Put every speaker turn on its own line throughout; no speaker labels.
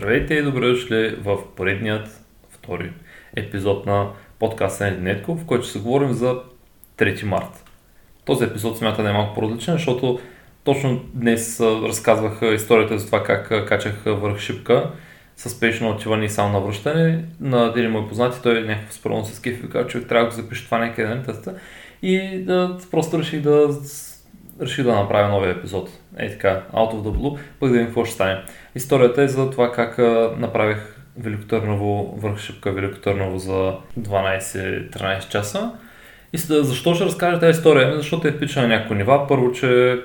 Здравейте и добре дошли в поредният втори епизод на подкаста на Единетко, в който ще се говорим за 3 март. Този епизод смята да е малко по-различен, защото точно днес разказвах историята за това как качах върх шипка с спешно отиване и само на връщане. На един мой познати, той е някакъв спорно с кеф и че трябва да го запише това някъде на. И да, просто реших да реших да направя новия епизод. Е така, out of the blue, пък да видим какво ще стане. Историята е за това как направих Великотърново, върх шипка Великотърново за 12-13 часа. И защо ще разкажа тази история? Ами, защото е пича на някои нива. Първо, че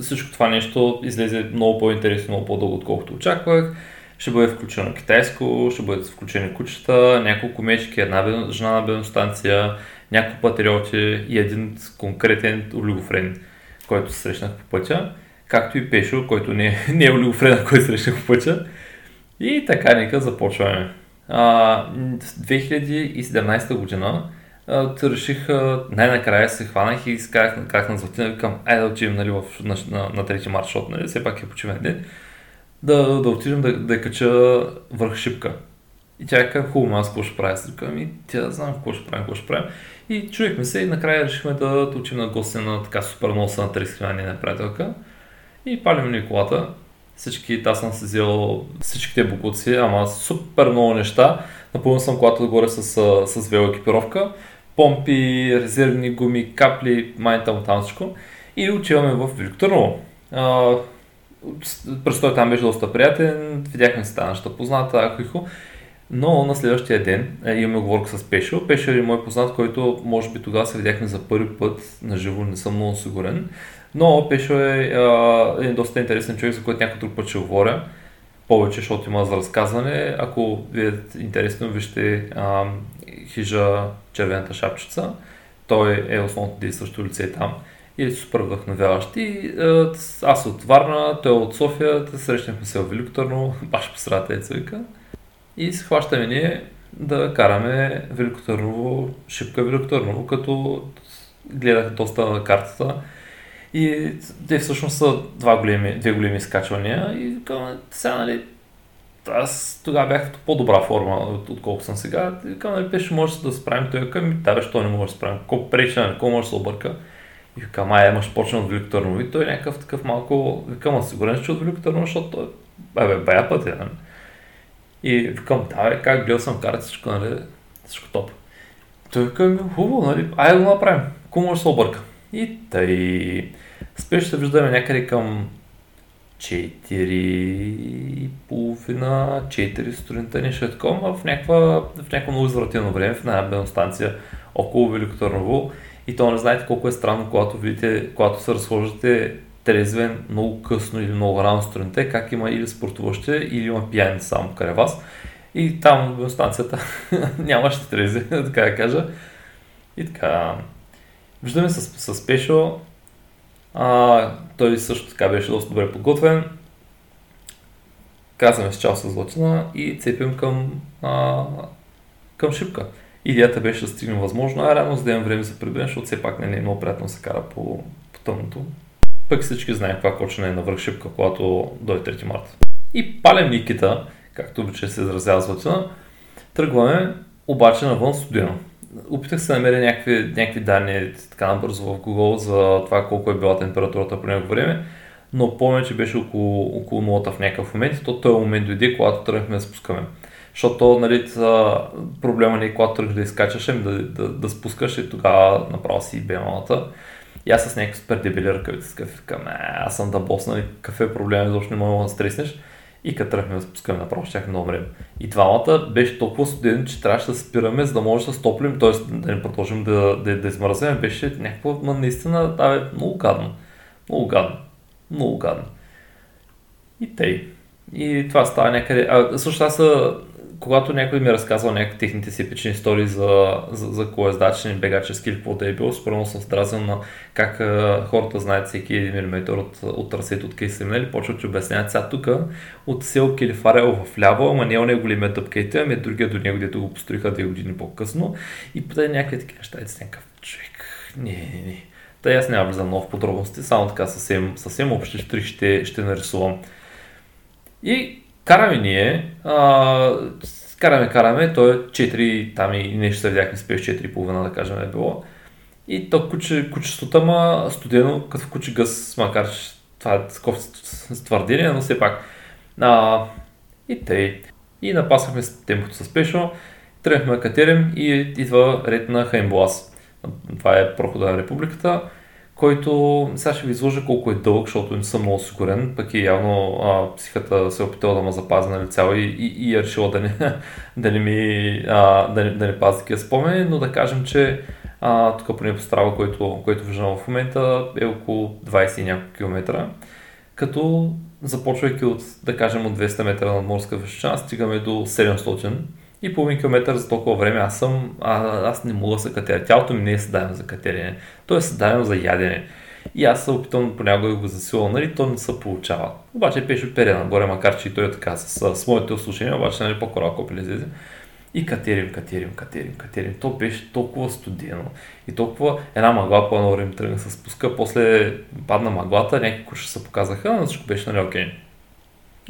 всичко това нещо излезе много по-интересно, много по-дълго, отколкото очаквах. Ще бъде включено китайско, ще бъдат включени кучета, няколко мечки, една жена на бедностанция, няколко патриоти и един конкретен олигофрен който се срещнах по пътя, както и Пешо, който не, е, не е олигофрена, който срещнах по пътя. И така, нека започваме. А, 2017 година а, реших, а, най-накрая се хванах и изкарах как на златина, към айде да отидем нали, в, на, на, на 3 марта, защото нали, все пак е почивен ден, да, да отидем да, да кача върх шипка. И тя каза, хубаво, аз какво ще правя? Аз ми, тя знам какво ще правим, какво ще правим. И чуехме се и накрая решихме да, да учим на гостя на така супер носа на 30 хиляди приятелка. И палим ни колата. Всички, аз съм си взел всичките букуци, ама супер много неща. Напълно съм колата отгоре с, с велоекипировка. Помпи, резервни гуми, капли, май там, там всичко. И отиваме в Велико Търново. Престой там беше доста приятен, видяхме се тази неща позната, ако но на следващия ден е, имаме оговорка с Пешо. Пешо е мой познат, който може би тогава се видяхме за първи път на живо, не съм много сигурен. Но Пешо е е доста интересен човек, за който някой друг път ще говоря. Повече, защото има за разказване. Ако ви е интересно, вижте а, хижа Червената шапчица. Той е основното действащо лице там и е супер вдъхновяващ. И аз от Варна, той е от София, срещнахме се в Велико Търно, баш по средата е цвика. И се хващаме ние да караме Велико Търново, шипка Велико Търново, като гледах доста на картата. И те всъщност са два големи, две големи изкачвания и към, сега, нали, аз тогава бях в по-добра форма, отколкото съм сега. И към, нали, пеше, може да справим той към, да, бе, що не може да справим, колко пречи, нали, колко може да се обърка. И викам, ай, имаш почна от Велико Търново. И той е някакъв такъв малко, викам, сигурен, че от Велико Търново, защото той, бе, бая пътя, нали? И викам, да, бе, как гледал съм карта, всичко, нали, всичко топ. Той вика, хубаво, нали, айде го направим, ако може се обърка. И тъй, спеш се виждаме някъде към 4 и половина, 4 сутринта, нещо е такова, в, някаква, в някакво много извратено време, в една бедна станция около Велико Търново. И то не знаете колко е странно, когато видите, когато се разхождате трезвен много късно или много рано сутринта, как има или спортуващи, или има пияни само край вас. И там в станцията нямаше трези, така да кажа. И така, виждаме с, с Пешо, а, той също така беше доста добре подготвен. Казваме с чао с Златина и цепим към, а, към шипка. Идеята беше да стигнем възможно, а рано за да имам време за прибиране, защото все пак не нали, е много приятно се кара по, по тъмното. Пък всички знаем каква кочена е на върхшипка, когато дойде 3 марта. И палем Никита, както обича се изразява тръгваме обаче навън студено. Опитах се да намеря някакви, някакви данни така набързо в Google за това колко е била температурата по него време, но помня, че беше около, около нулата в някакъв момент и то този момент дойде, когато тръгнахме да спускаме. Защото нали, проблема не е когато тръгнеш да изкачаш, ами да, да, да, спускаш и тогава направо си бе малата. И аз с някакъв супер дебили ръкавица с кафе, към, аз съм да босна, нали, кафе проблем, изобщо не мога да стреснеш. И като тръгнем да спускаме направо, щяхме да умрем. И двамата беше толкова студен, че трябваше да спираме, за да може да стоплим, т.е. да не продължим да, да, да измръзваме. Беше някакво, но наистина, да, бе, много гадно. Много гадно. Много гадно. И тъй. И това става някъде. А, също аз когато някой ми е разказва някакви техните си печни истории за, за, за колездачен, бегачески или какво да е било, спорно съм стразен на как а, хората знаят всеки един милиметър от, от трасето, от къде са минали, почват че обясняват сега тук от сел Килифарел в ляво, ама не е големия тъпкейте, ами е другия до него, дето го построиха две години по-късно и подай някакви такива неща, и някакъв човек. Не, не, не. Та аз няма влизам много в подробности, само така съвсем, съвсем общи штрих ще, ще нарисувам. И караме ние, а, караме, караме, то е 4, там и нещо се видяхме с 4,5 да кажем е било. И то куче, кучеството, ма студено, като в куче гъс, макар че това е такова твърдение, но все пак. А, и тъй. И напасахме с темпото с пешо, тръгнахме катерим и идва ред на Хаймблас. Това е прохода на републиката, който сега ще ви изложа колко е дълъг, защото не съм много сигурен, пък и явно а, психата се е опитала да ме запази нали, цяло и, и, и е решила да не, да не ми а, да не, да не пази такива спомени, но да кажем, че а, тук поне по страва, който, който виждам в момента е около 20 и няколко километра, като започвайки от, да кажем, от 200 метра над морска височина, стигаме до 700 и половин километър за толкова време аз съм, а, аз не мога да се катеря. Тялото ми не е създадено за катерене, то е създадено за ядене. И аз се опитвам понякога го засилвам, нали, то не се получава. Обаче пеше пере нагоре, макар че и той е така, с, с моите услушения, обаче нали, по-коро копи излезе. И катерим, катерим, катерим, катерим. То беше толкова студено. И толкова една мъгла по едно време тръгна се спуска. После падна мъглата, някакви куча се показаха, но всичко беше нали окей.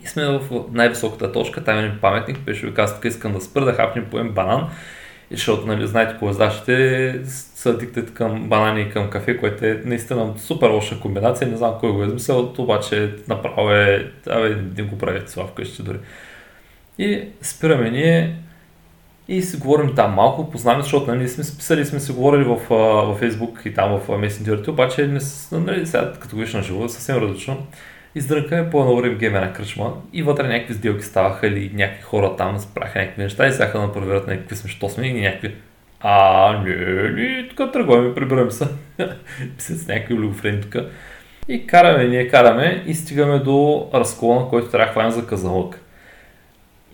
И сме в най-високата точка, там е паметник, беше ви казах, тук искам да спра, да хапнем поем банан. И защото, нали, знаете, колездачите са диктат към банани и към кафе, което е наистина супер лоша комбинация. Не знам кой го е измислил, обаче направо е, абе, не го правите това вкъщи дори. И спираме ние, и си говорим там малко, познаваме, защото нали, сме писали, сме си говорили в, в Facebook и там в месенджерите, обаче не, нали, сега като на живо, съвсем различно. Издрънкаме по едно време гейм една кръчма и вътре някакви сделки ставаха или някакви хора там спраха някакви неща и сега да проверят на какви сме, и някакви а, не, не, тук тръгваме, прибираме се. с някакви любофрени тук. И караме, ние караме и стигаме до разклона, който трябва да хванем за казалък.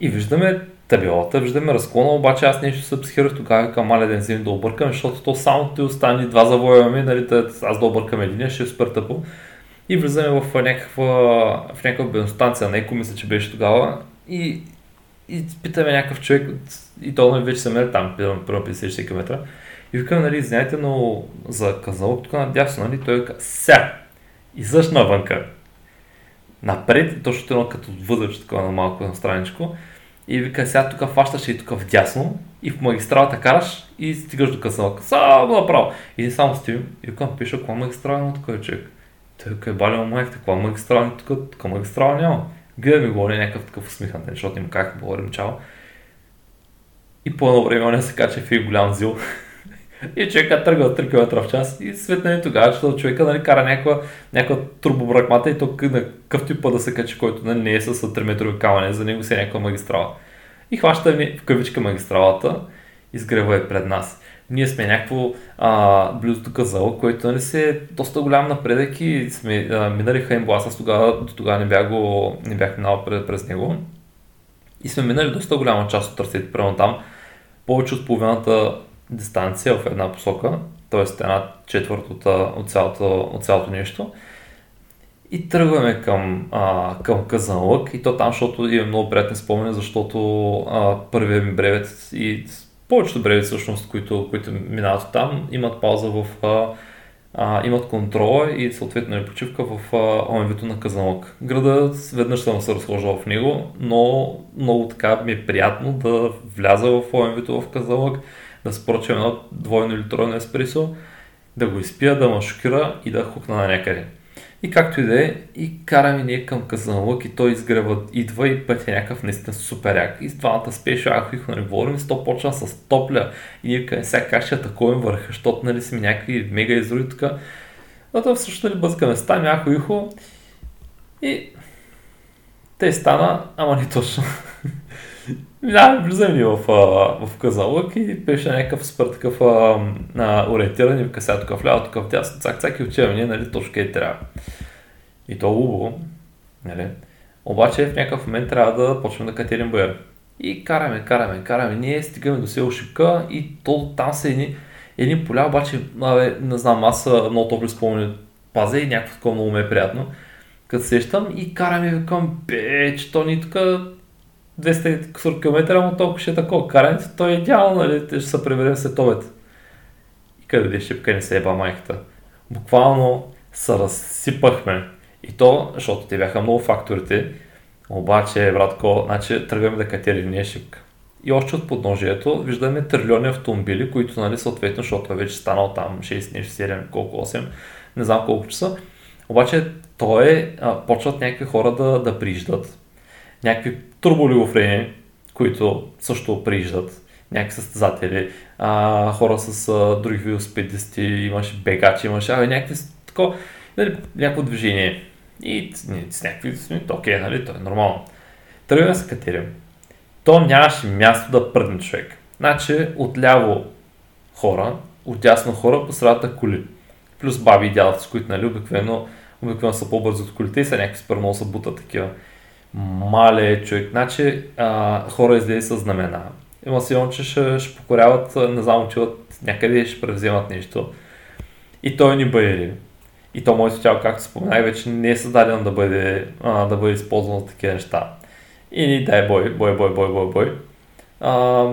И виждаме табелата, виждаме разклона, обаче аз нещо се психирах тогава към маля ден да объркам, защото то само ти остане два завоеваме, нали, аз да объркам един, ще е супер тъпо. И влизаме в някаква, в някаква бензостанция на Еко, мисля, че беше тогава. И, и питаме някакъв човек, и то нали, вече съм там, примерно 50 км. И викам, нали, знаете, но за казалък тук надясно, нали, той каза, ся, излъж навънка. Напред, точно едно като въдъч, такова на малко на страничко. И вика, сега тук фащаш и тук вдясно и в магистралата караш и стигаш до казалъка. Само направо. И само стоим и викам, пиша, каква магистрала има тук е човек. Той е баля майката, каква магистрала тук, тук магистрала няма. Гледа ми говори някакъв такъв усмихнат, защото им как говорим чао. И по едно време он се кача в голям зил. и човека тръгва от 3 км в час и светна и тогава, защото човека нали, кара някаква, някаква турбобракмата и то на къв типа да се качи, който нали, не е с 3 метрови камъни, за него си е някаква магистрала. И хваща ми в кавичка магистралата, изгрева е пред нас ние сме някакво а, близо до Казал, който нали, се е доста голям напредък и сме а, минали Хаймблас, аз тогава, до тогава не бях, го, не бях минал през, през него. И сме минали доста голяма част от трасето, примерно там, повече от половината дистанция в една посока, т.е. една четвърт от, от, цялото, от цялото нещо. И тръгваме към, а, към Казанлък и то там, защото имам много приятни спомени, защото а, първият ми бревет и повечето бреви всъщност, които, които минават там, имат пауза в а, а, имат контрола и съответно е почивка в ОМВ-то на Казанлък. Града веднъж съм се разхождал в него, но много така ми е приятно да вляза в ОМВ-то в Казанлък, да спорчам едно двойно или тройно еспресо, да го изпия, да ме шокира и да хукна на някъде. И както и да е, и караме ние към Казанлък и той изгрева, идва и път някакъв наистина супер як. И с двамата спеше, ако их нали говорим, с то почна с топля. И ние къде сега как ще атакуваме върха, защото нали сме някакви мега изроди тук. Но то всъщност нали бъзкаме с там, ихо. И те стана, ама не точно. Да, влизаме в, в Казалък и беше някакъв супер такъв а, ориентиран и вика сега тук вляво, тук вдясно, цак, цак и отиваме ние, нали, точно къде трябва. И то хубаво, нали. Обаче в някакъв момент трябва да почнем да катерим боя. И караме, караме, караме. Ние стигаме до село Шипка и то там са едни, едни поля, обаче, абе, не знам, аз много топли спомени пазя и някакво такова много ме е приятно. Като сещам и караме, викам, бе, че то ни тук 200 км, но толкова ще е такова. Карането, то е идеално, нали? Ще се приберем след обед. И къде шипка не се еба майката. Буквално се разсипахме. И то, защото те бяха много факторите, Обаче, братко, значи тръгваме да катерим ние шипка. И още от подножието виждаме трилиони автомобили, които, нали, съответно, защото е вече станал там 6, нещо 7, колко 8, не знам колко часа. Обаче той е, а, почват някакви хора да, да прииждат. Някакви турболивофрени, които също прииждат. Някакви състезатели, а, хора с а, други велосипедисти, имаше бегачи, имаше а, някакви тако, нали, някакво движение. И с някакви, окей, нали, то е нормално. Тръгваме се катерим то нямаше място да пръдне човек. Значи отляво хора, отдясно хора, по средата коли. Плюс баби и дядовци, които нали, обикновено, обикновено са по-бързи от колите и са някакви супер много са бута такива. Мале човек. Значи а, хора излезе с знамена. Има сигурно, че ще, ще покоряват, не знам, отиват някъде ще превземат нещо. И той ни бъде. И то моето тяло, както споменах, вече не е създадено да бъде, а, да бъде използвано за такива неща. И дай бой, бой, бой, бой, бой, бой. А,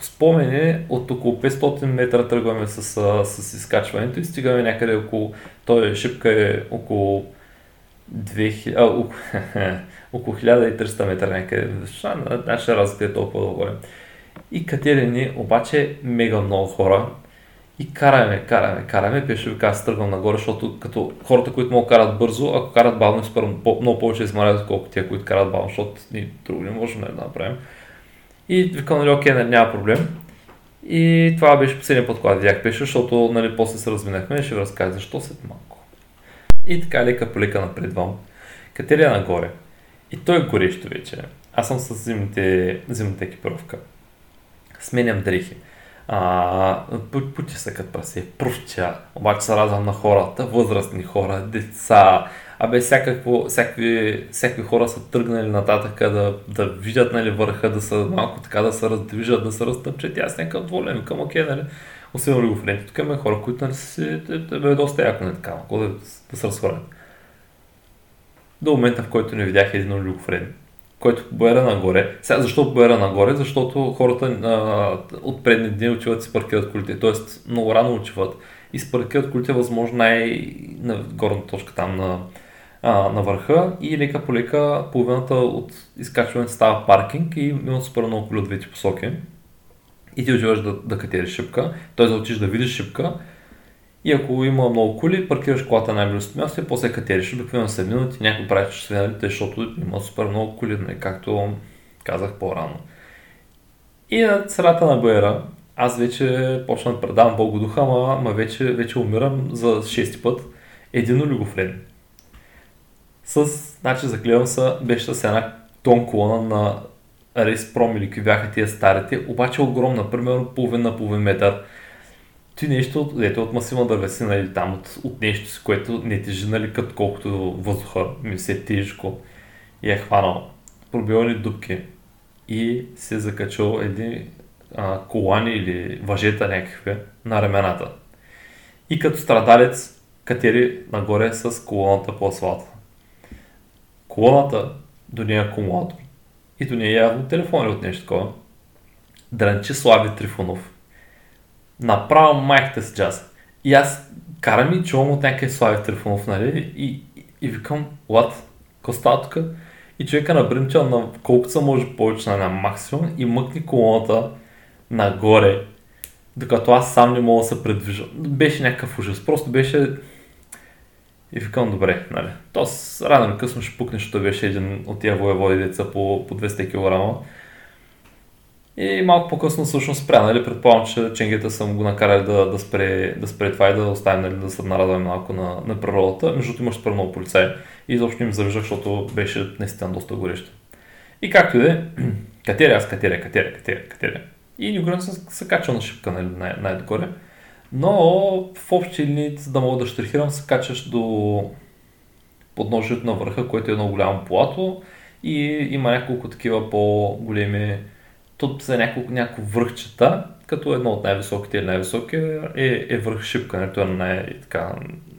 спомени, от около 500 метра тръгваме с, с изкачването и стигаме някъде около, той шипка е около 2000, а, около, около 1300 метра някъде. Наша разлика е толкова догоре. И катерени, обаче мега много хора, и караме, караме, караме. Пешеви аз тръгвам нагоре, защото като хората, които могат карат бързо, ако карат бавно, според много повече измарят, отколкото тия, които карат бавно, защото ни друго не можем да направим. И викам, нали, окей, няма проблем. И това беше последния път, когато видях пеше, защото нали, после се разминахме и ще ви разкажа защо след малко. И така лека по лека напредвам. Катерия нагоре. И той е горещо вече. Аз съм с зимните, зимната екипировка. Сменям дрехи а, пути са като прасе, прущя, обаче се радвам на хората, възрастни хора, деца, абе всякакво, всякакви, всякакви хора са тръгнали нататък да, да видят нали, върха, да са малко така да се раздвижат, да се разтъпчат аз някакъв доволен, викам окей, нали, освен го френти, тук има хора, които нали, си, е, е доста яко, не нали, така, малко да, да се разхвърлят. До момента, в който не видях един олигофрен който боера нагоре. Сега, защо боера нагоре? Защото хората а, от предни дни отиват и си паркират колите, т.е. много рано отиват и си паркират колите възможно най- на горната точка там на, а, на върха и лека по лека половината от изкачването става паркинг и има супер много коли от двете посоки. И ти отиваш да, да катериш шипка, т.е. да отидеш да видиш шипка и ако има много коли, паркираш колата на най-близкото място и после катериш обикновено 7 минути, някой прави чувствените, защото има супер много коли, не, както казах по-рано. И на средата на Боера, аз вече почна да предавам Богу духа, ама, ама вече, вече умирам за шести път. Един олигофрен. С, значи загледам се, беше с една тон колона на Race Prom или какви бяха тия старите, обаче огромна, примерно половин на половин метър ти нещо, ето от масивна дървесина или там от, от нещо си, което не тежи, нали, като колкото въздуха ми се е тежко и е хванал. Пробил ни дупки и се е закачал едни а, колани или въжета някакви на рамената. И като страдалец катери нагоре с колоната по асфалта. Колоната до нея акумулатор и до нея явно телефон от нещо такова. Дранчи Слави Трифонов направо майката си джаз. И аз карам и чувам от някакъв Слави Трифонов, нали? И, и, и викам? Какво става тук? И човека набрънча на колкото се може повече на максимум и мъкни колоната нагоре, докато аз сам не мога да се предвижа. Беше някакъв ужас. Просто беше... И викам, добре, нали. То рано или късно ще пукне, защото беше един от тия воеводи деца по, по 200 кг. И малко по-късно всъщност спря, нали? Предполагам, че ченгета са го накарали да, да, спре, да спре това и да оставим нали, да се нарадваме малко на, на природата. Между другото имаше супер много полицаи и изобщо им завиждах, защото беше наистина доста горещо. И както и да е, катеря аз, катеря, катеря, катеря, катеря. И Нюгрен се, се качва на шипка нали, най- най-догоре. Но в общи линии, за да мога да штрихирам, се качваш до подножието на върха, което е едно голямо плато и има няколко такива по-големи Тут са няколко, няколко връхчета, като едно от най-високите или най-високия е, е върх шипка, нали? той е най, така,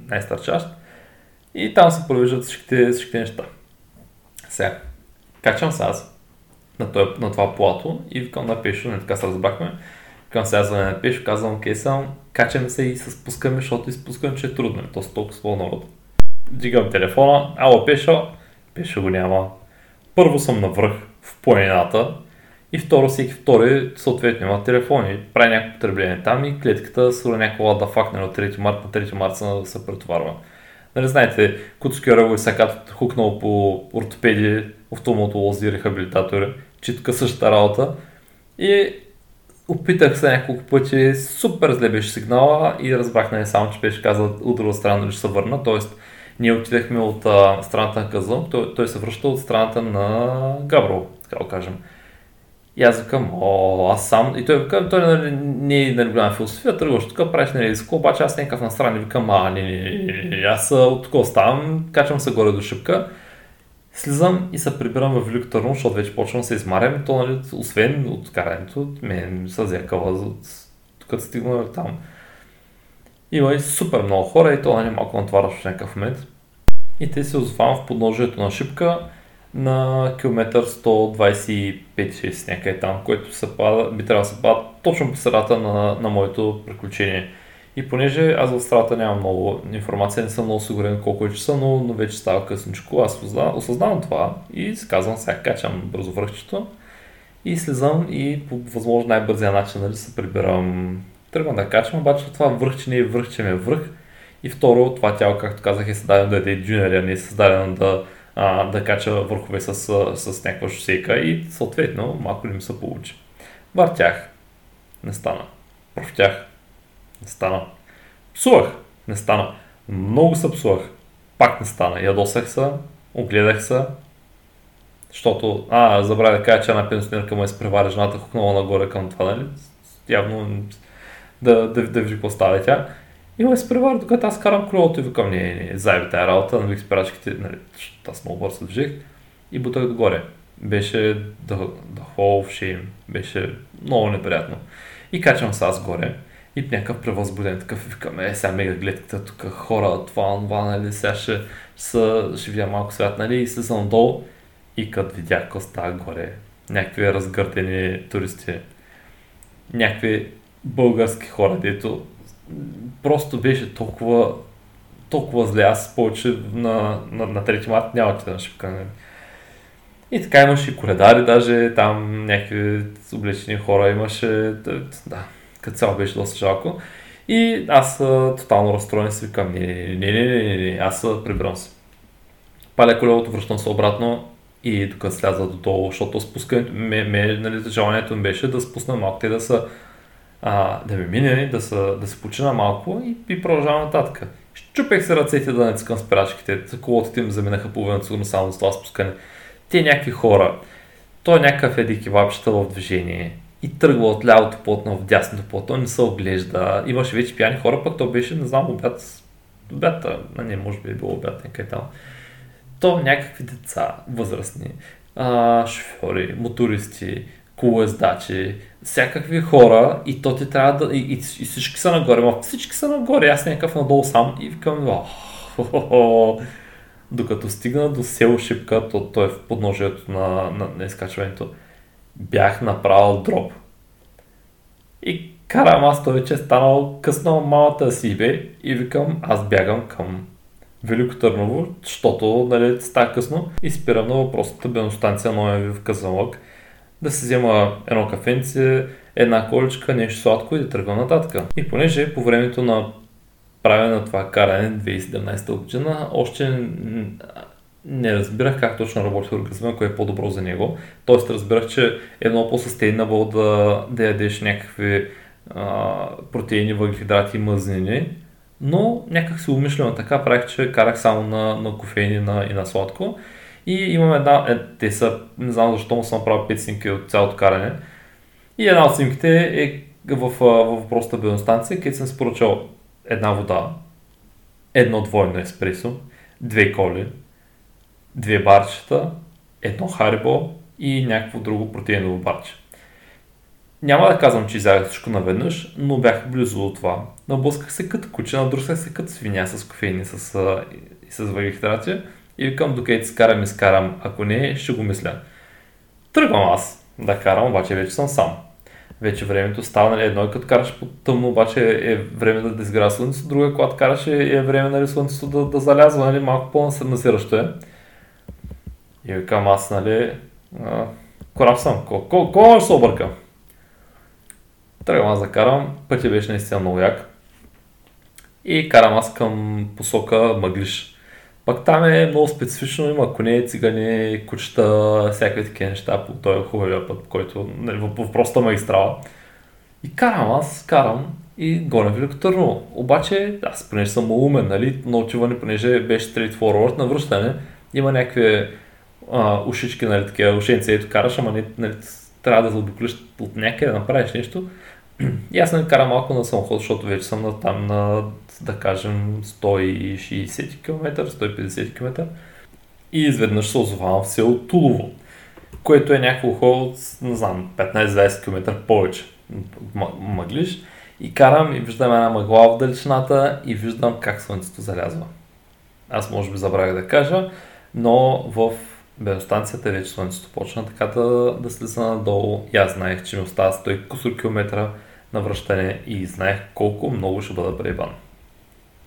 най-старчащ. И там се провеждат всичките, всичките неща. Сега, качвам се аз на, той, на това плато и викам на Пешо, не така се разбрахме. Викам се аз на Пешо, казвам, окей, съм, качаме се и се спускаме, защото изпускаме, че е трудно. То с толкова народ. Дигам телефона, ало Пешо, Пешо го няма. първо съм навръх в планината и второ всеки втори съответно има телефони, прави някакво потребление там и клетката с някаква лада факт, нали, от 3 март на 3 марта се претоварва. Нали, знаете, Куцки Орело и Сакат хукнал по ортопеди, офталматолози, рехабилитатори, читка същата работа. И опитах се няколко пъти, супер зле беше сигнала и разбрах не само, че беше казал от друга страна, нали ще се върна. Тоест, ние отидахме от а, страната на Казъм, той, той се връща от страната на Габро, така да кажем. И аз викам, о, аз сам. И той вика, той нали, не е нали, голяма философия, тръгваш тук, правиш нали, риско, обаче аз някакъв настрани викам, а, не, не, не, не, аз от тук оставам, качвам се горе до шипка, слизам и се прибирам в Велико Търново, защото вече почвам да се измарям и то, нали, освен от карането, мен се взе кава, като стигна там. Има и супер много хора и то нали, малко натварваш в някакъв момент. И те се озвавам в подножието на шипка, на километър 125-6 някъде там, което се пада, би трябвало да се пада точно по средата на, на моето приключение. И понеже аз в страната нямам много информация, не съм много сигурен колко е часа, но, но вече става късничко, аз осъзнавам, осъзнавам това и си казвам, сега качам бързо връхчето и слизам и по възможно най-бързия начин нали, се прибирам. Тръгвам да качвам, обаче това връхче не е връхче, ме е връх. И второ, това тяло, както казах, е създадено да е дюнери, а не е създадено да, а, да кача върхове с, с някаква шосейка и съответно малко ли ми се получи. Въртях, не стана. Профтях, не стана. Псувах, не стана. Много се псувах, пак не стана. Ядосах се, огледах се, защото, а, забравя да кажа, че една пенсионерка е спревари жената, хукнала нагоре към това, нали? Явно да, да, да ви поставя тя. И ме изпревари, докато аз карам колелото и викам, не, не, не, заеби тази работа, навих спирачките, нали, аз много бързо движих и бутах догоре. Беше the, the whole shame, беше много неприятно. И качвам се аз горе и някакъв превъзбуден такъв викам, е, сега мега гледката тук, хора, това, това, нали, сега ще, ще, ще видя малко свят, нали, и слизам долу и като видях какво става горе, някакви разгъртени туристи, някакви български хора, дето просто беше толкова, толкова зле. Аз повече на, на, на 3 март няма да на шипка. Нали. И така имаше коледари, даже там някакви облечени хора имаше. Да, като цяло беше доста жалко. И аз тотално разстроен си викам, не, не, не, не, не, не, аз прибирам се. Паля колелото, връщам се обратно и докато сляза до долу, защото спускането, ме, ме, нали, желанието ми беше да спусна малко, те да са а, да ми мине, да се, да се почина малко и, и продължавам нататък. Щупех се ръцете да не цъкам спирачките, колото им заминаха половината сигурно само с това спускане. Те някакви хора, той е някакъв еди кебабчета в движение и тръгва от лявото плотно в дясното плотно, не се оглежда. Имаше вече пияни хора, пък то беше, не знам, обяд, обяд, а не, може би е било обяд, някъде там. То някакви деца, възрастни, а, шофьори, мотористи, колоездачи, всякакви хора и то ти трябва да... И, и, и всички са нагоре, ма всички са нагоре, аз някакъв надолу сам и викам, докато стигна до село Шипка, то, то е в подножието на, на, на изкачването, бях направил дроп. И карам аз, той вече е станал късно малата си бе и викам, аз бягам към Велико Търново, защото нали, става късно и спирам на въпросната бензостанция Ноеви в Казанлък да се взема едно кафенце, една количка, нещо сладко и да тръгва нататък. И понеже по времето на правене на това каране 2017 година, още не разбирах как точно работи организма, кое е по-добро за него. Тоест разбирах, че е много по-sustainable да, да ядеш някакви а, протеини, въглехидрати и мъзнини, но някак си умишлено така правих, че карах само на, на кофеин и на, и на сладко. И имам една, е, те са, не знам защо му съм направил 5 снимки от цялото каране. И една от снимките е в, в въпросната бензостанция, където съм споръчал една вода, едно двойно еспресо, две коли, две барчета, едно харибо и някакво друго протеиново барче. Няма да казвам, че изядах всичко наведнъж, но бях близо до това. Наблъсках се като куче, надрусах се като свиня с кофеин и с, и с въглехидрати и викам, докъде си карам, изкарам. Ако не, ще го мисля. Тръгвам аз да карам, обаче вече съм сам. Вече времето става, нали, едно е като караш по тъмно, обаче е време да, да изгря слънцето, друго е когато караш е, е време нали, слънцето да, да залязва, нали, малко по-насиращо е. И викам аз, нали, кораб съм, кой може да се обърка? Тръгвам аз да карам, пътя беше наистина много як. И карам аз към посока Мъглиш. Пак там е много специфично, има коне, цигани, кучета, всякакви такива неща по този хубавия път, който нали, в, в проста магистрала. И карам аз, карам и гоня Велико Търново. Обаче, аз понеже съм умен, нали, на отиване, понеже беше straight forward на връщане, има някакви ушички, нали, такива ушенци, ето караш, ама не, нали, трябва да заобиклиш от някъде да направиш нещо. И аз не карам малко на самоход, защото вече съм на там на, да кажем, 160 км, 150 км. И изведнъж се озовавам в село Тулово, което е някакво ход, не знам, 15-20 км повече мъглиш. И карам и виждам една мъгла в далечината и виждам как слънцето залязва. Аз може би забравях да кажа, но в бензостанцията вече слънцето почна така да, да слиза надолу и аз знаех, че ми остава 100 кусор километра на връщане и знаех колко много ще бъда пребан.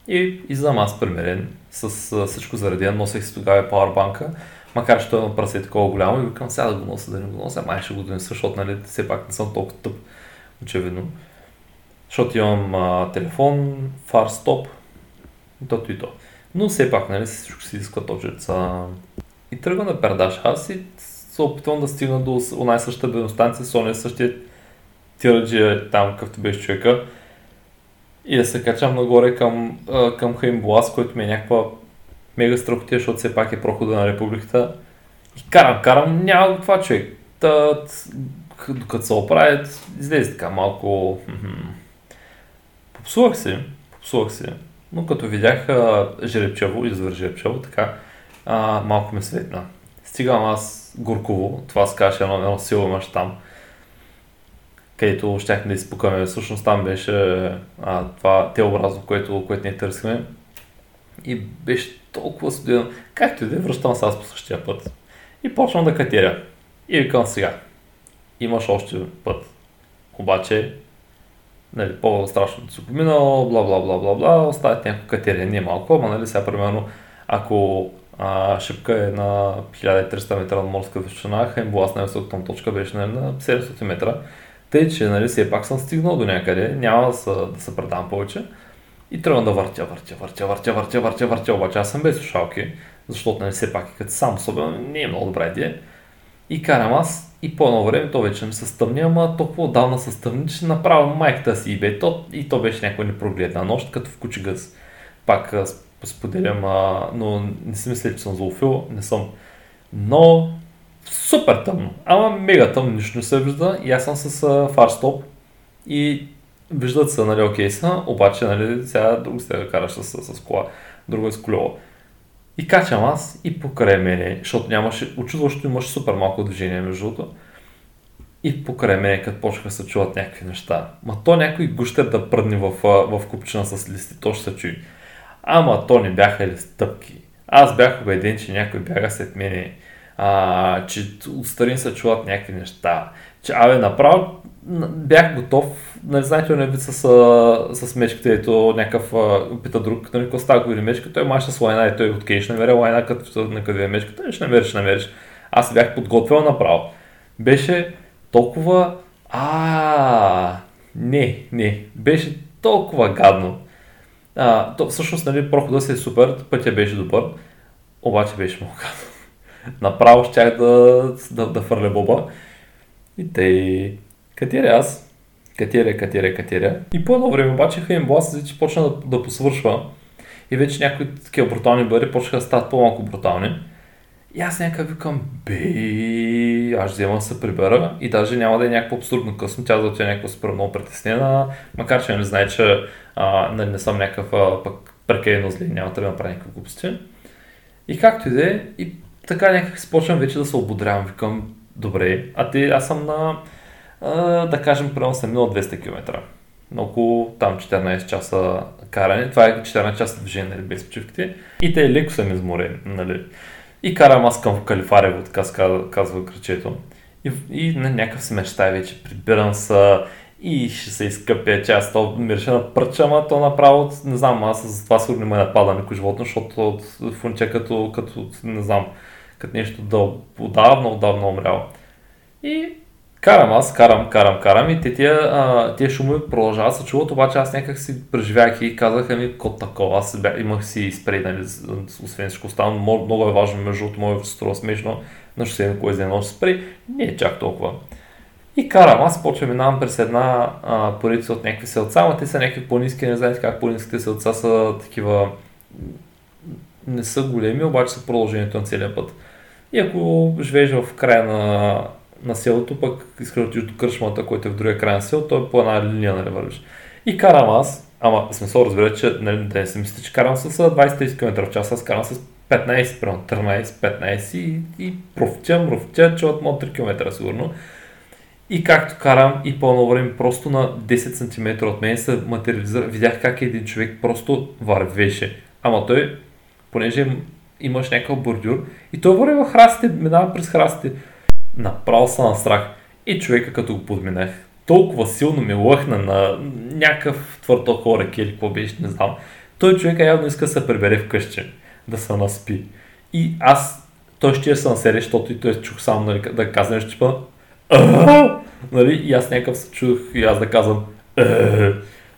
И излизам аз примерен с всичко зареден, носех си тогава пауърбанка, макар че той на прасе е такова голямо и викам сега да го нося, да не го нося, май ще го донеса, защото нали, все пак не съм толкова тъп, очевидно. Защото имам а, телефон, фар, стоп, и тото и то. Но все пак, нали, всичко си иска точеца. И тръгва на пердаш аз и се опитвам да стигна до най-същата бензостанция с ония същия тираджия там, какъвто беше човека. И да се качам нагоре към, към Хаимбулас, който ми е някаква мега страхотия, защото все пак е прохода на републиката. И карам, карам, няма това човек. Та, докато се оправят, излезе така малко... Попсувах се, попсувах се, но като видях Жеребчево, извър Жеребчево, така а, малко ме светна. Стигам аз Горково, това се каже едно, едно сило имаш там, където щяхме да изпукаме. Всъщност там беше а, това теобразно, което, което ние търсихме. И беше толкова студено. Както и да е, връщам се аз по същия път. И почвам да катеря. И викам сега. Имаш още път. Обаче, нали, по-страшното си поминало, бла бла бла бла бла, оставят някакво катерение малко, ама нали сега примерно, ако а, шипка е на 1300 метра морска височина, Хембуас най-високата точка беше нали, на 700 метра. Тъй, че нали, все пак съм стигнал до някъде, няма да се, да се предам повече. И трябва да въртя, въртя, въртя, въртя, въртя, въртя, въртя, обаче аз съм без слушалки, защото нали, все пак като сам особено не е много добра идея. И карам аз и по едно време то вече ми се стъмни, ама толкова отдавна се стъмни, че направо майката си и бе, то, и то беше някаква непрогледна нощ, като в кучи гъс. Пак споделям, а, но не си мисля, че съм злофил, не съм. Но супер тъмно, ама мега тъмно, нищо не се вижда и аз съм с фарстоп и виждат се, нали, окей са, обаче, нали, сега друго да караш с, с, с кола, друго е с колело. И качам аз и покрай мене, защото нямаше, очудващо имаше супер малко движение между другото. И покрай мене, като почнаха се чуват някакви неща. Ма то някой гущер да пръдне в, в купчина с листи, то ще се чуи. Ама то не бяха ли стъпки. Аз бях убеден, че някой бяга след мене, а, че отстрани се чуват някакви неща. Че, абе, направо бях готов, нали, знаете, не вид с, с мечката, ето някакъв пита друг, нали, какво става, ако мечка, той маша с лайна и той откей, ще намеря лайна, като на къде е мечката, ще намериш, намериш. Аз бях подготвил направо. Беше толкова, а, не, не, беше толкова гадно. А, то, всъщност, нали, прохода си е супер, пътя беше добър, обаче беше много. Направо щях да, да, да фърля боба. И те катеря аз, катеря, катеря, катеря. И по едно време обаче Хеймблас вече почна да, да посвършва. И вече някои такива брутални бъри почнаха да стават по-малко брутални. И аз някак викам, бе, аз взема се прибера и даже няма да е някакво абсурдно късно, тя да отиде някакво супер много притеснена, макар че не знае, че а, нали, не съм някакъв пък прекалено зле, няма да направя някакви глупости. И както и да е, и така някак си вече да се ободрявам, викам, добре, а ти, аз съм на, а, да кажем, примерно съм минал 200 км. На около там 14 часа каране, това е 14 часа движение, нали, без почивките. И те леко съм изморен, нали. И карам аз към Калифарево, така казва, казва кръчето. И, и на някакъв си мечтай вече, прибирам се и ще се изкъпя, че аз то мирише на пръча, ама то направо, не знам, аз за това сигурно ме напада никой животно, защото фунче като, като, не знам, като нещо дълго, отдавна, отдавна умряло. И карам аз, карам, карам, карам и те тия, а, тия шуми продължават се чуват, обаче аз някак си преживях и казаха ми код такова, аз бях, имах си спрей, нали, освен всичко останало, много, е важно, между другото, се струва смешно, на шосе кой за нощ спрей, не е чак толкова. И карам, аз почвам минавам през една а, поредица от някакви селца, ама те са някакви по-низки, не знаете как по-низките селца са такива, не са големи, обаче са продължението на целия път. И ако живееш в края на, на селото, пък искаш да отидеш до кръшмата, който е в другия край на селото, то е по една линия, нали вървиш. И карам аз, ама смисъл разбира, че нали, да не се мисли, че карам с 20-30 км в час, аз карам с 15, примерно 13, 15 и, и профтя, профтя, че от 3 км сигурно. И както карам и по време просто на 10 см от мен се материализира, видях как един човек просто вървеше. Ама той, понеже имаш някакъв бордюр и той върви в храстите, минава през храстите. Направо са на страх. И човека като го подминах, толкова силно ми лъхна на някакъв твърдо хора, или какво беше, не знам. Той човека явно иска да се прибере вкъщи, да се наспи. И аз, той ще се наседе, защото и той чух само нали, да казва нещо, типа нали, и аз някакъв се чух и аз да казвам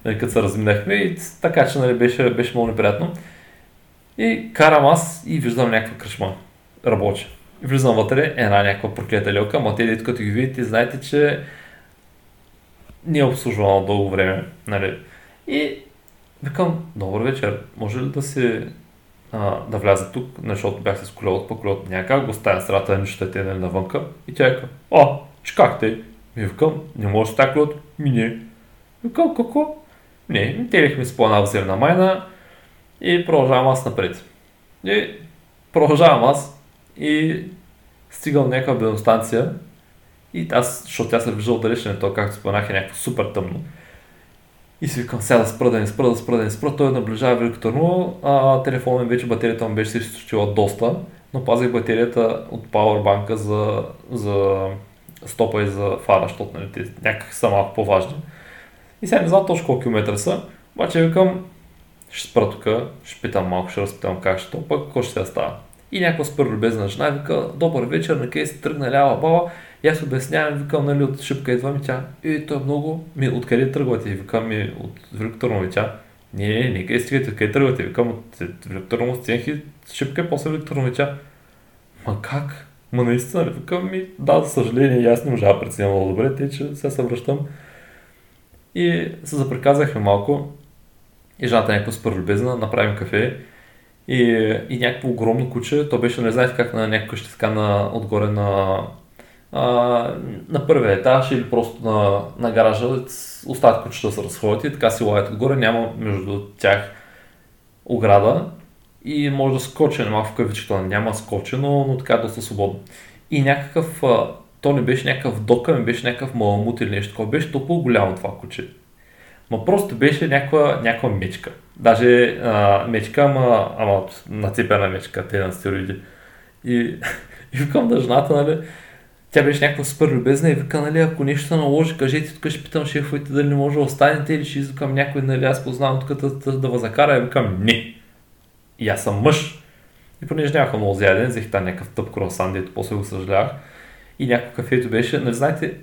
нали, като се разминахме и така че нали, беше, беше много неприятно. И карам аз и виждам някаква кръшма. Работи. Влизам вътре, една някаква проклета лелка, ама те като ги видите, знаете, че не е обслужвано дълго време. Нали. И викам, добър вечер, може ли да се а, да вляза тук, защото бях с колелото, по колелото някак, го ставя страта, нищо те нали, навънка. И тя вика, о, че как те? Ми викам, не може така колелото. Ми не. Викам, какво? Не, телихме с плана в зелена майна и продължавам аз напред. И продължавам аз и стигам някаква бензостанция и аз, защото тя се вижда далече, то както споменах е някакво супер тъмно. И си викам, сега да спра, да не спра, да спра, да не спра. Той наближава Велико Търново, а телефонът ми вече, батерията му беше се изтощила доста, но пазих батерията от Powerbank за, за стопа и за фара, защото нали, те някак са малко по-важни. И сега не знам точно колко километра са, обаче викам, ще спра тук, ще питам малко, ще разпитам как ще то, пък какво ще се става. И някаква супер любезна жена вика, добър вечер, на къде си тръгна лява баба, и аз обяснявам, викам, нали, от шипка идва ми тя, и то е много, ми, откъде тръгвате? И викам ми, от Велико Търново, тя, не, не, не, къде стигате, къде тръгвате? Викам, от Велико Търново, стигнах и шипка и после Велико Търново, тя, ма как? Ма наистина ли? Викам ми, да, за съжаление, аз не можа да добре, те, че сега се връщам. И се запреказахме малко. И жената е някаква супер любезна, направим кафе. И, и някакво огромно куче, то беше, не знаете как на някаква ще така на, отгоре на, а, на първия етаж или просто на, на гаража остават кучета се разходят и така си лаят отгоре, няма между тях ограда и може да скочи малко в кавичката, няма скочи, но, но така доста свободно. И някакъв, то не беше някакъв дока, не беше някакъв маламут или нещо такова, беше толкова голямо това куче. Ма просто беше някаква, някаква мечка. Даже а, мечка, ама, ама нацепена мечка, те на стероиди. И, и викам да жената, нали, тя беше някаква супер любезна и вика, нали, ако нещо наложи, кажете, тук ще питам шефовете дали не може да останете или ще извикам някой, нали, аз познавам тук да, да, да възакара и викам, не. И аз съм мъж. И понеже нямаха много зяден, взех там някакъв тъп круасан, дето после го съжалявах. И някакво кафето беше, нали знаете,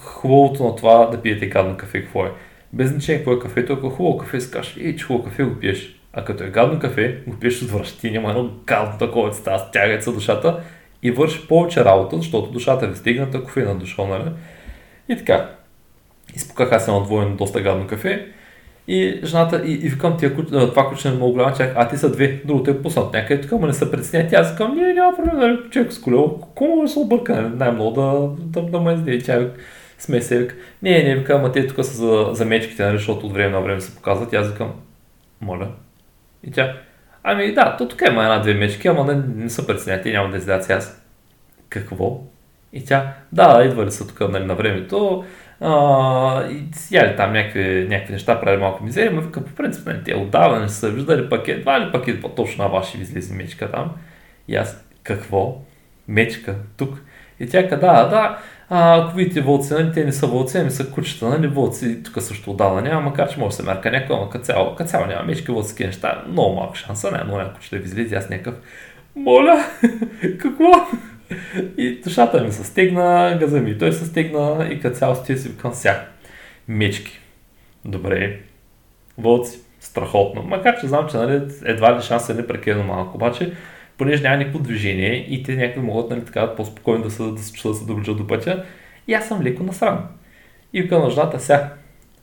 хубавото на това да пиете гадно кафе, какво е? Без значение какво е кафето, ако е хубаво кафе, си кажеш, че хубаво кафе го пиеш. А като е гадно кафе, го пиеш от връщи, няма едно гадно такова, става, стягат се душата и върши повече работа, защото душата ви стигната, кофеина дошъл, нали? И така. Изпуках аз едно двойно доста гадно кафе и жената, и, и викам, тия, това куче не мога голяма, чак, а ти са две, другото е пуснат някъде, тук, ама не са притеснят. Аз викам, не, няма проблем, нали, човек с колело, кому да се обърка, нали, най-много да, да, да ме изде. Тя сме се вика, не, не, викам, ама те тук са за, за мечките, нали, защото от време на време се показват. И аз викам, моля. И тя, ами да, то тук има една-две мечки, ама не, не са притеснят, няма да излязат аз. Какво? И тя, да, да, идвали са тук нали, на времето, а, и яли там някакви, някакви неща, прави малко мизерия, но вика, по принцип, нали, те отдавна не са виждали пакет, едва ли пак идва точно на ваши излезе мечка там. И аз, какво? Мечка, тук. И тя да, да, а, ако видите вълци, нали, те не са вълци, ами са кучета, нали, вълци, тук също отдавна няма, макар че може да се мерка някой, ама като цяло, няма мечки, вълци неща, много малко шанса, не, но някой ще ви излезе, аз някакъв моля, какво? И душата ми се стегна, газа ми той се стегна и като цяло стои си викам ся. Мечки. Добре. Вълци. Страхотно. Макар че знам, че нали, едва ли шанс е непрекалено малко. Обаче, понеже няма никакво движение и те някакви могат нали, така по-спокойно да се, да се, да се доближат до пътя, и аз съм леко насран. И викам на жената, ся,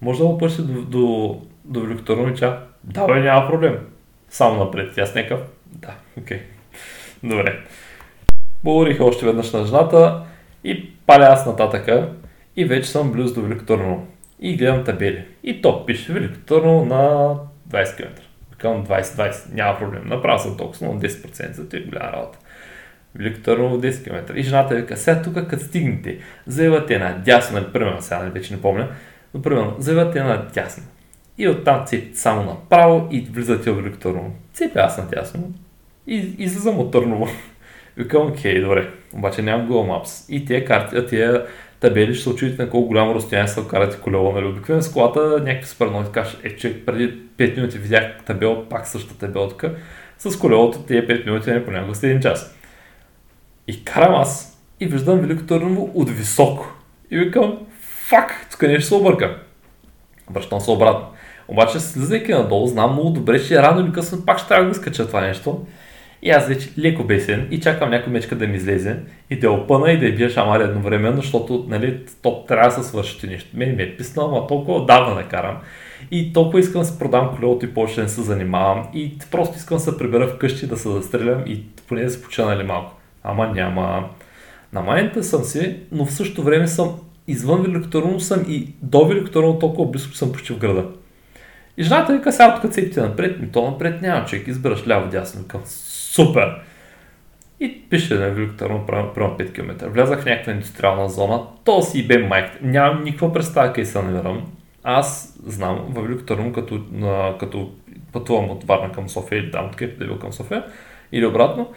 може да го пъщи до, до, до Великотърновича? Да, бе, няма проблем. Само напред. Аз някакъв, да, окей. Okay. Добре. Говорих още веднъж на жената и паля аз нататъка и вече съм близо до Великотърново. И гледам табели. И то пише Великотърново на 20 км. Към 20-20, няма проблем. Направо съм толкова, но 10% за е голяма работа. Велико Търново 10 км. И жената вика, сега тук като стигнете, заевате на дясно, нали, примерно, сега вече не помня, но примерно, заевате на дясно. И оттам цепите само направо и влизате в Велико Търново. Цепя аз на дясно и излизам от Търново. Викам, окей, добре, обаче нямам Google Maps. И тия карти, тия табели ще се очудите на колко голямо разстояние са карате колело. Нали? Обикновено с колата някакви супер много кажеш, е, че преди 5 минути видях табел, пак същата табелка. С колелото тия 5 минути не понякога след 1 час. И карам аз и виждам Велико Търново от високо. И викам, фак, тук ще се обърка. Връщам се обратно. Обаче слизайки надолу, знам много добре, че рано или късно пак ще трябва да скача това нещо. И аз вече леко бесен и чакам някой мечка да ми излезе и да опъна и да я бия шамар едновременно, защото нали, то трябва да се свърши нещо. Мен ми е писнал, ама толкова отдавна не карам. И толкова искам да се продам колелото и повече не се занимавам. И просто искам да се прибера вкъщи, да се застрелям и поне да се почина нали малко. Ама няма. На момента съм си, но в същото време съм извън Великотърново съм и до Великотърново толкова близко съм почти в града. И жената вика, сега тук цепите напред, ми то напред няма човек, избираш ляво дясно. Викам, супер! И пише на Велико Търново, примерно 5 км. Влязах в някаква индустриална зона, то си бе майк. Нямам никаква представа къде се намирам. Аз знам във Велико Търново, като, като пътувам от Варна към София или там, където да бил към София, или обратно,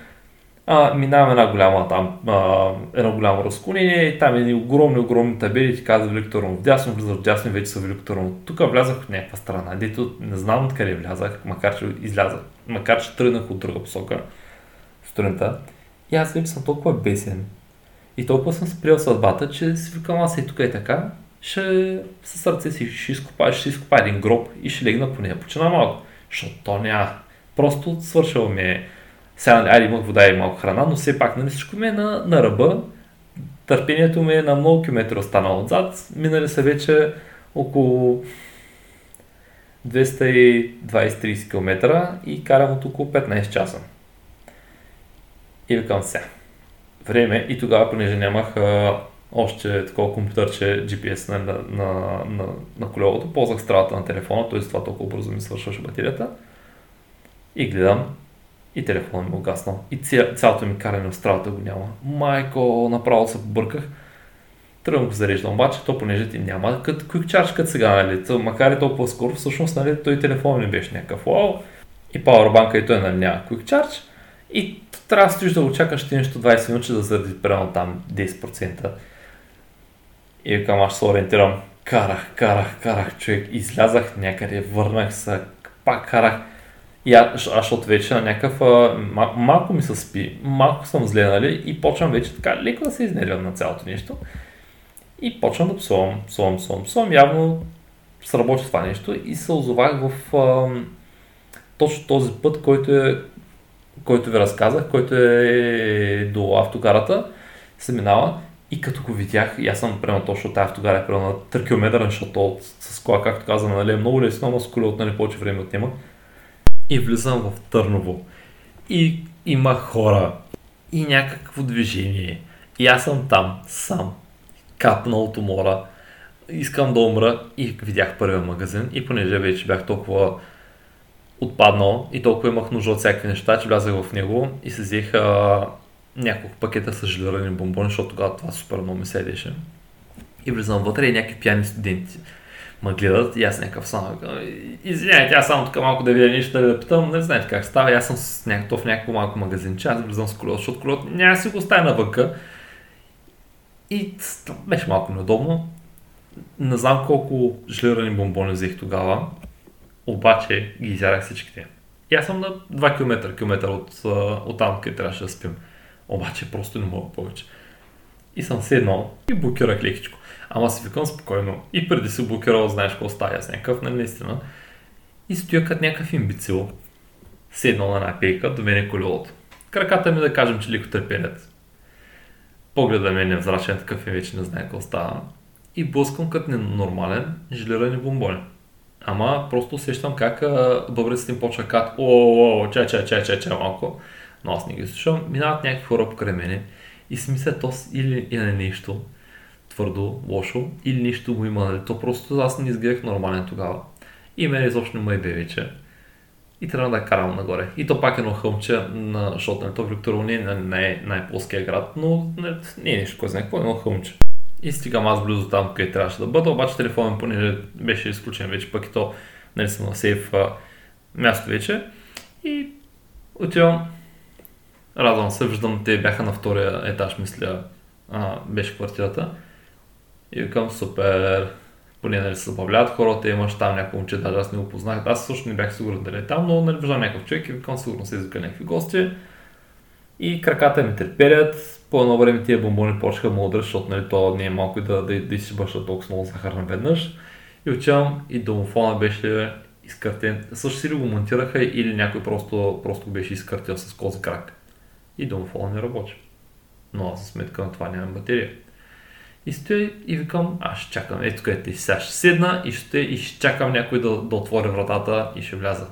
а, минавам една голяма там, а, едно голямо разклонение и там едни огромни, огромни табели ти казва Велико Търново. Вдясно влизаш, вдясно вече са Велико Търново. Тук влязах в някаква страна, дето не знам откъде влязах, макар че излязах, макар че тръгнах от друга посока сутринта. И аз вече съм толкова бесен. И толкова съм спрял съдбата, че си викам аз и тук е така, ще със сърце си ще изкопа, ще изкопа един гроб и ще легна по нея. Почина малко, защото то няма. Просто свършило ми е сега, нали, айде имах вода и малко храна, но все пак нали, всичко ми е на, на ръба. Търпението ми е на много километри останало отзад. Минали са вече около 220-30 км и карам от около 15 часа. И викам сега. Време и тогава, понеже нямах а, още такова компютърче GPS на, на, на, на, на колелото, ползвах стравата на телефона, т.е. това толкова бързо ми свършваше батерията. И гледам, и телефонът ми угаснал. И цялото ми каране в стравата го няма. Майко, направо се побърках. Тръгвам го зареждам, обаче то понеже ти няма като quick charge като сега, нали, то, макар и толкова скоро, всъщност, нали, той телефон не беше някакъв вау. И пауърбанка и той нали, няма quick charge. И трябва да стоиш да го чакаш ти нещо 20 минути да заради примерно там 10%. И викам, аз се ориентирам. Карах, карах, карах, човек. Излязах някъде, върнах се, пак карах и аз, защото вече на някакъв, а, малко ми се спи, малко съм зле, нали, и почвам вече така леко да се изнервям на цялото нещо. И почвам да псувам, псувам, псувам, псувам. Явно сработи това нещо и се озовах в а, точно този път, който, е, който ви разказах, който е до автогарата, се минава и като го видях, и аз съм примерно точно тази автогара е примерно на 3 км, защото с кола, както казвам, нали, е много лесно, но с коли отнали повече време отнема и влизам в Търново. И има хора и някакво движение. И аз съм там, сам, капнал от умора. Искам да умра и видях първия магазин и понеже вече бях толкова отпаднал и толкова имах нужда от всякакви неща, че влязах в него и се взех няколко пакета с желирани бомбони, защото тогава това супер много ми седеше. И влизам вътре и някакви пияни студенти ме гледат и аз някакъв само извинявайте, аз само тук малко да видя нещо да, да питам, не знаете как става, аз съм с някакъв, в някакво малко магазинче, аз влизам с колело, защото колелото няма си го оставя навънка. И беше малко неудобно. Не знам колко жилирани бомбони взех тогава, обаче ги изярах всичките. И аз съм на 2 км, км от, от там, къде трябваше да спим. Обаче просто не мога повече. И съм седнал и блокирах лекичко. Ама си викам спокойно. И преди си блокирал, знаеш какво става с някакъв, нали, наистина. И стоя като някакъв имбицил. Седнал на една пейка, до мен е колелото. Краката ми да кажем, че леко търпелят. Погледа ми е невзрачен, такъв и вече не знае какво става. И блъскам като ненормален, жилирани бомбони. Ама просто усещам как бъбреците им почва кат, о, о, о, чай, чай, чай, чай, чай малко. Но аз не ги слушам. Минават някакви хора покрай мене и си мисля, то или е нещо твърдо, лошо, или нищо го има. Нали? То просто аз не изгледах нормален тогава. И мен изобщо не ме бе вече. И трябва да карам нагоре. И то пак е едно хълмче, на, защото нали, то Викторово не е най- най-плоския град, но не, не е нещо, кой знае какво, е едно хълмче. И стигам аз близо там, къде трябваше да бъда, обаче телефонът понеже беше изключен вече, пък и то нали, съм на сейф а, място вече. И отивам, радвам се, виждам, те бяха на втория етаж, мисля, а, беше квартирата. И викам, супер, поне нали се забавляват хората, имаш там някакво момче, даже аз не го познах. Аз също не бях сигурен дали е там, но нали, виждам някакъв човек и викам, сигурно се извика някакви гости. И краката ми треперят, по едно време тия бомбони почнаха да удрят, защото нали, то не е малко и да, да, да изсибаш толкова много захар наведнъж. И отивам и домофона беше изкъртен. Също си ли го монтираха или някой просто, просто беше изкъртил с кози крак. И домофона не работи. Но аз за сметка на това нямам батерия. И стоя и викам, аз чакам, ето където и сега ще седна и ще, и ще чакам някой да, да отвори вратата и ще вляза.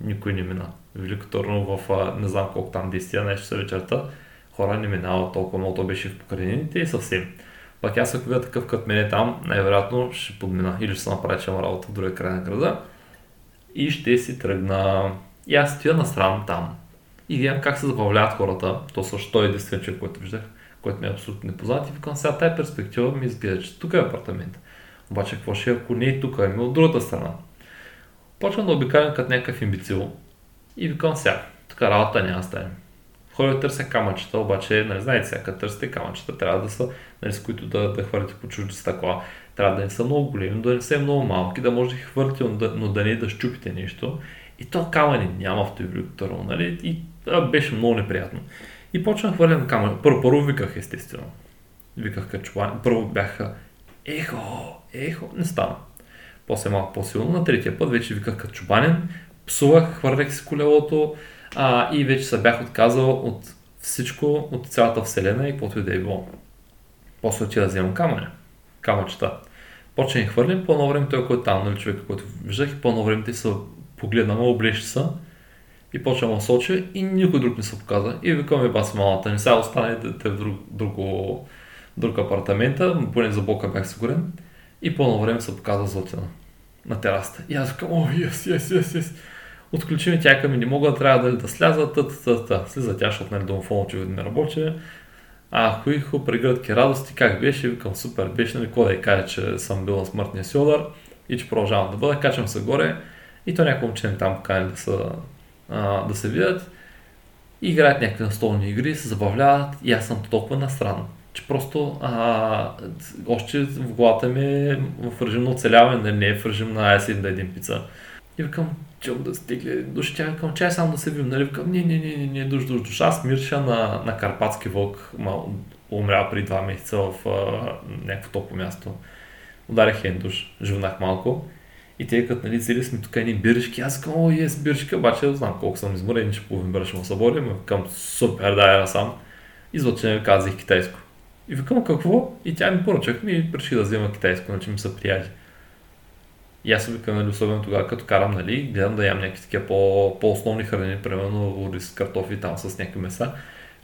Никой не мина. Велико Търново в не знам колко там действия, нещо са вечерта, хора не минават толкова много, то беше в покрайнините и съвсем. Пак аз ако видя такъв като мене там, най-вероятно ще подмина или ще се направя, че работа в другия край на града и ще си тръгна. И аз стоя на страна там и гледам как се забавляват хората. То също той е единствен човек, който виждах което ми е абсолютно непознат и викам сега тази перспектива ми изглежда, че тук е апартамент. Обаче какво ще е, ако не е тук, ами от другата страна. Почвам да обикалям като някакъв имбицил и викам сега, тук работа няма стане. Ходя да търся камъчета, обаче, нали, знаете сега, като търсите камъчета, трябва да са, нали, с които да, да хвърлите по чужди стъкла. Трябва да не са много големи, да не са много малки, да може да ги хвърлите, но да, не да щупите нещо. И то камъни няма в нали? И а, беше много неприятно. И почнах хвърлям камък. Първо, първо виках естествено. Виках качуване. Първо бяха ехо, ехо, не стана. После малко по-силно. На третия път вече виках качубанен, псувах, хвърлях си колелото а, и вече се бях отказал от всичко, от цялата вселена и каквото и да е било. После отида да вземам камъня, камъчета. Почнах хвърлим, по-ново време той, който е там, нали, човека, който виждах и по-ново време те са погледнал, облещи са и почвам да соча и никой друг не се показа. И викаме бас малата не сега останете в друг, друго, друг апартамента, поне за блока бях сигурен. И по време се показа Златина на терасата. И аз викам, о, ес, ес, ес, ес. Отключи ми тя ми не мога, трябва да, да сляза, та, та, та, та. Слиза тя, защото нали, домофон очевидно не работи. А, хуихо, прегръдки радости, как беше, викам, супер, беше, нали, кой да я кажа, че съм бил на смъртния си удар и че продължавам да бъда, качвам се горе и то някакво момче там покани да са да се видят, играят някакви настолни игри, се забавляват и аз съм толкова насран, че просто а, още в главата ми е в режим на оцеляване, не е в режим на айси да един пица. И викам, че да стигне душ, тя викам, чай само да се видим, нали? Викам, не, не, не, не, не, душ, душ, душ. Аз мирша на, на карпатски вълк, ма, умря при два месеца в а, някакво топло място. Ударих един душ, живнах малко и те като нали, цели сме тук едни биршки, аз казвам, о, ес биршка, обаче знам колко съм изморен, че половин бира ще събори, но към супер, да, сам. Изводче ми казах китайско. И викам какво? И тя ми поръчах ми и реши да взема китайско, значи ми са приятели. И аз викам, нали, особено тогава, като карам, нали, гледам да ям някакви такива по, по-основни храни, примерно рис, картофи там с някакви меса,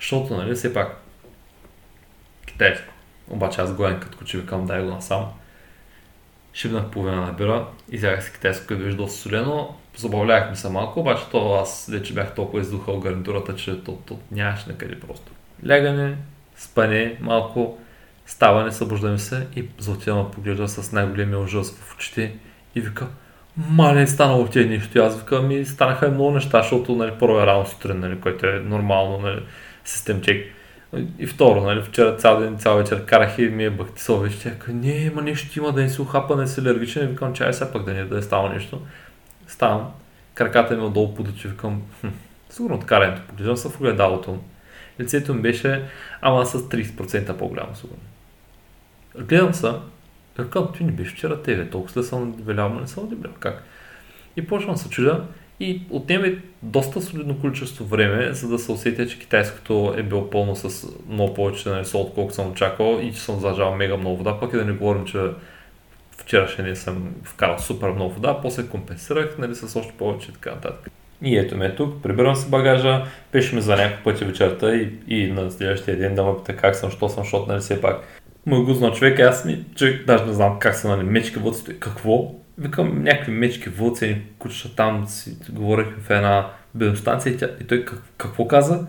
защото, нали, все пак китайско. Обаче аз гоен като че викам, дай го насам шибнах половина на бира, изягах си китайско, като беше доста солено, забавлявахме се малко, обаче то аз вече бях толкова издухал гарнитурата, че то, то нямаш на къде просто. Лягане, спане, малко, ставане, събуждаме се и Златина поглежда с най-големия ужас в очите и вика, мале е станало тези нещо. Аз викам, ми станаха много неща, защото нали, първо е рано сутрин, нали, което е нормално, нали, систем чек и второ, нали, вчера цял ден, цял вечер карах и ми е бахтисал вече. Тя не, има нещо има да не се ухапа, не си алергичен. И викам, чай сега пък да не да е стало нещо. Ставам, краката ми отдолу подочи, викам, хм, сигурно така лento. Поглеждам се в огледалото. Лицето ми беше, ама с 30% по-голямо сигурно. Гледам се, какъв ти не беше вчера тебе, толкова след съм надебелял, не съм надебелял. Как? И почвам се чудя и отнеме доста солидно количество време, за да се усетя, че китайското е било пълно с много повече нали, сол, отколкото съм очаквал и че съм зажал мега много вода, пък и да не говорим, че вчерашния не съм вкарал супер много вода, после компенсирах нали, с още повече и така нататък. И ето ме тук, прибирам се багажа, пеше ми за няколко пъти вечерта и, и на следващия ден да ме пита как съм, що съм, защото нали все пак му е гузно човек, аз ми, човек, даже не знам как са, нали, мечка вълци, какво? Викам, някакви мечки вълци, кучета там, си говорихме в една бензостанция и, тя, и той как, какво каза?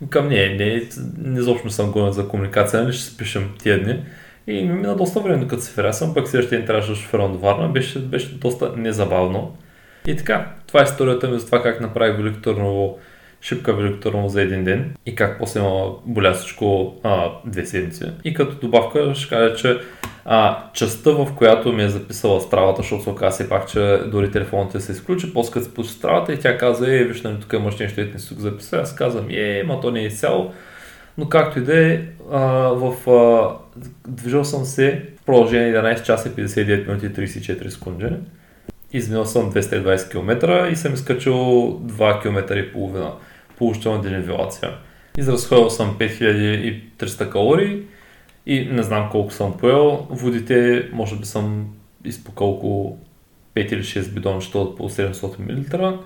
Викам, не, не, не изобщо съм гонен за комуникация, нали ще се пишем тия дни. И ми мина доста време, докато се ферасам, пък следващия ден трябваше да шофирам до Варна, беше, беше доста незабавно. И така, това е историята ми за това как направих Велико Търново, шипка Велико Търново за един ден и как после има болясичко а, две седмици. И като добавка ще кажа, че а, частта, в която ми е записала стравата, защото се оказа пак, че дори телефоните се изключи, после като се стравата и тя каза, е, виж, нали, тук имаш нещо, не си го записва. Аз казвам, е, ма то не е цяло. Но както и да е, в, а, движил съм се в продължение 11 часа 59 минути и 34 секунди. Изминал съм 220 км и съм изкачил 2 км и половина положителна денивелация. Изразходил съм 5300 калории и не знам колко съм поел. Водите, може би съм изпукал около 5 или 6 бидончета от по 700 мл,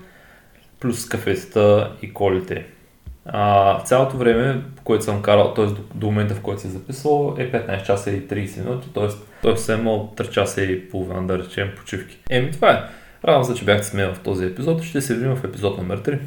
плюс кафетата и колите. А, цялото време, по което съм карал, т.е. До, до момента, в който се записал, е 15 часа и 30 минути, т.е. той съм имал 3 часа и половина, да речем, почивки. Еми, това е. Радвам се, че бяхте с мен в този епизод. Ще се видим в епизод номер 3.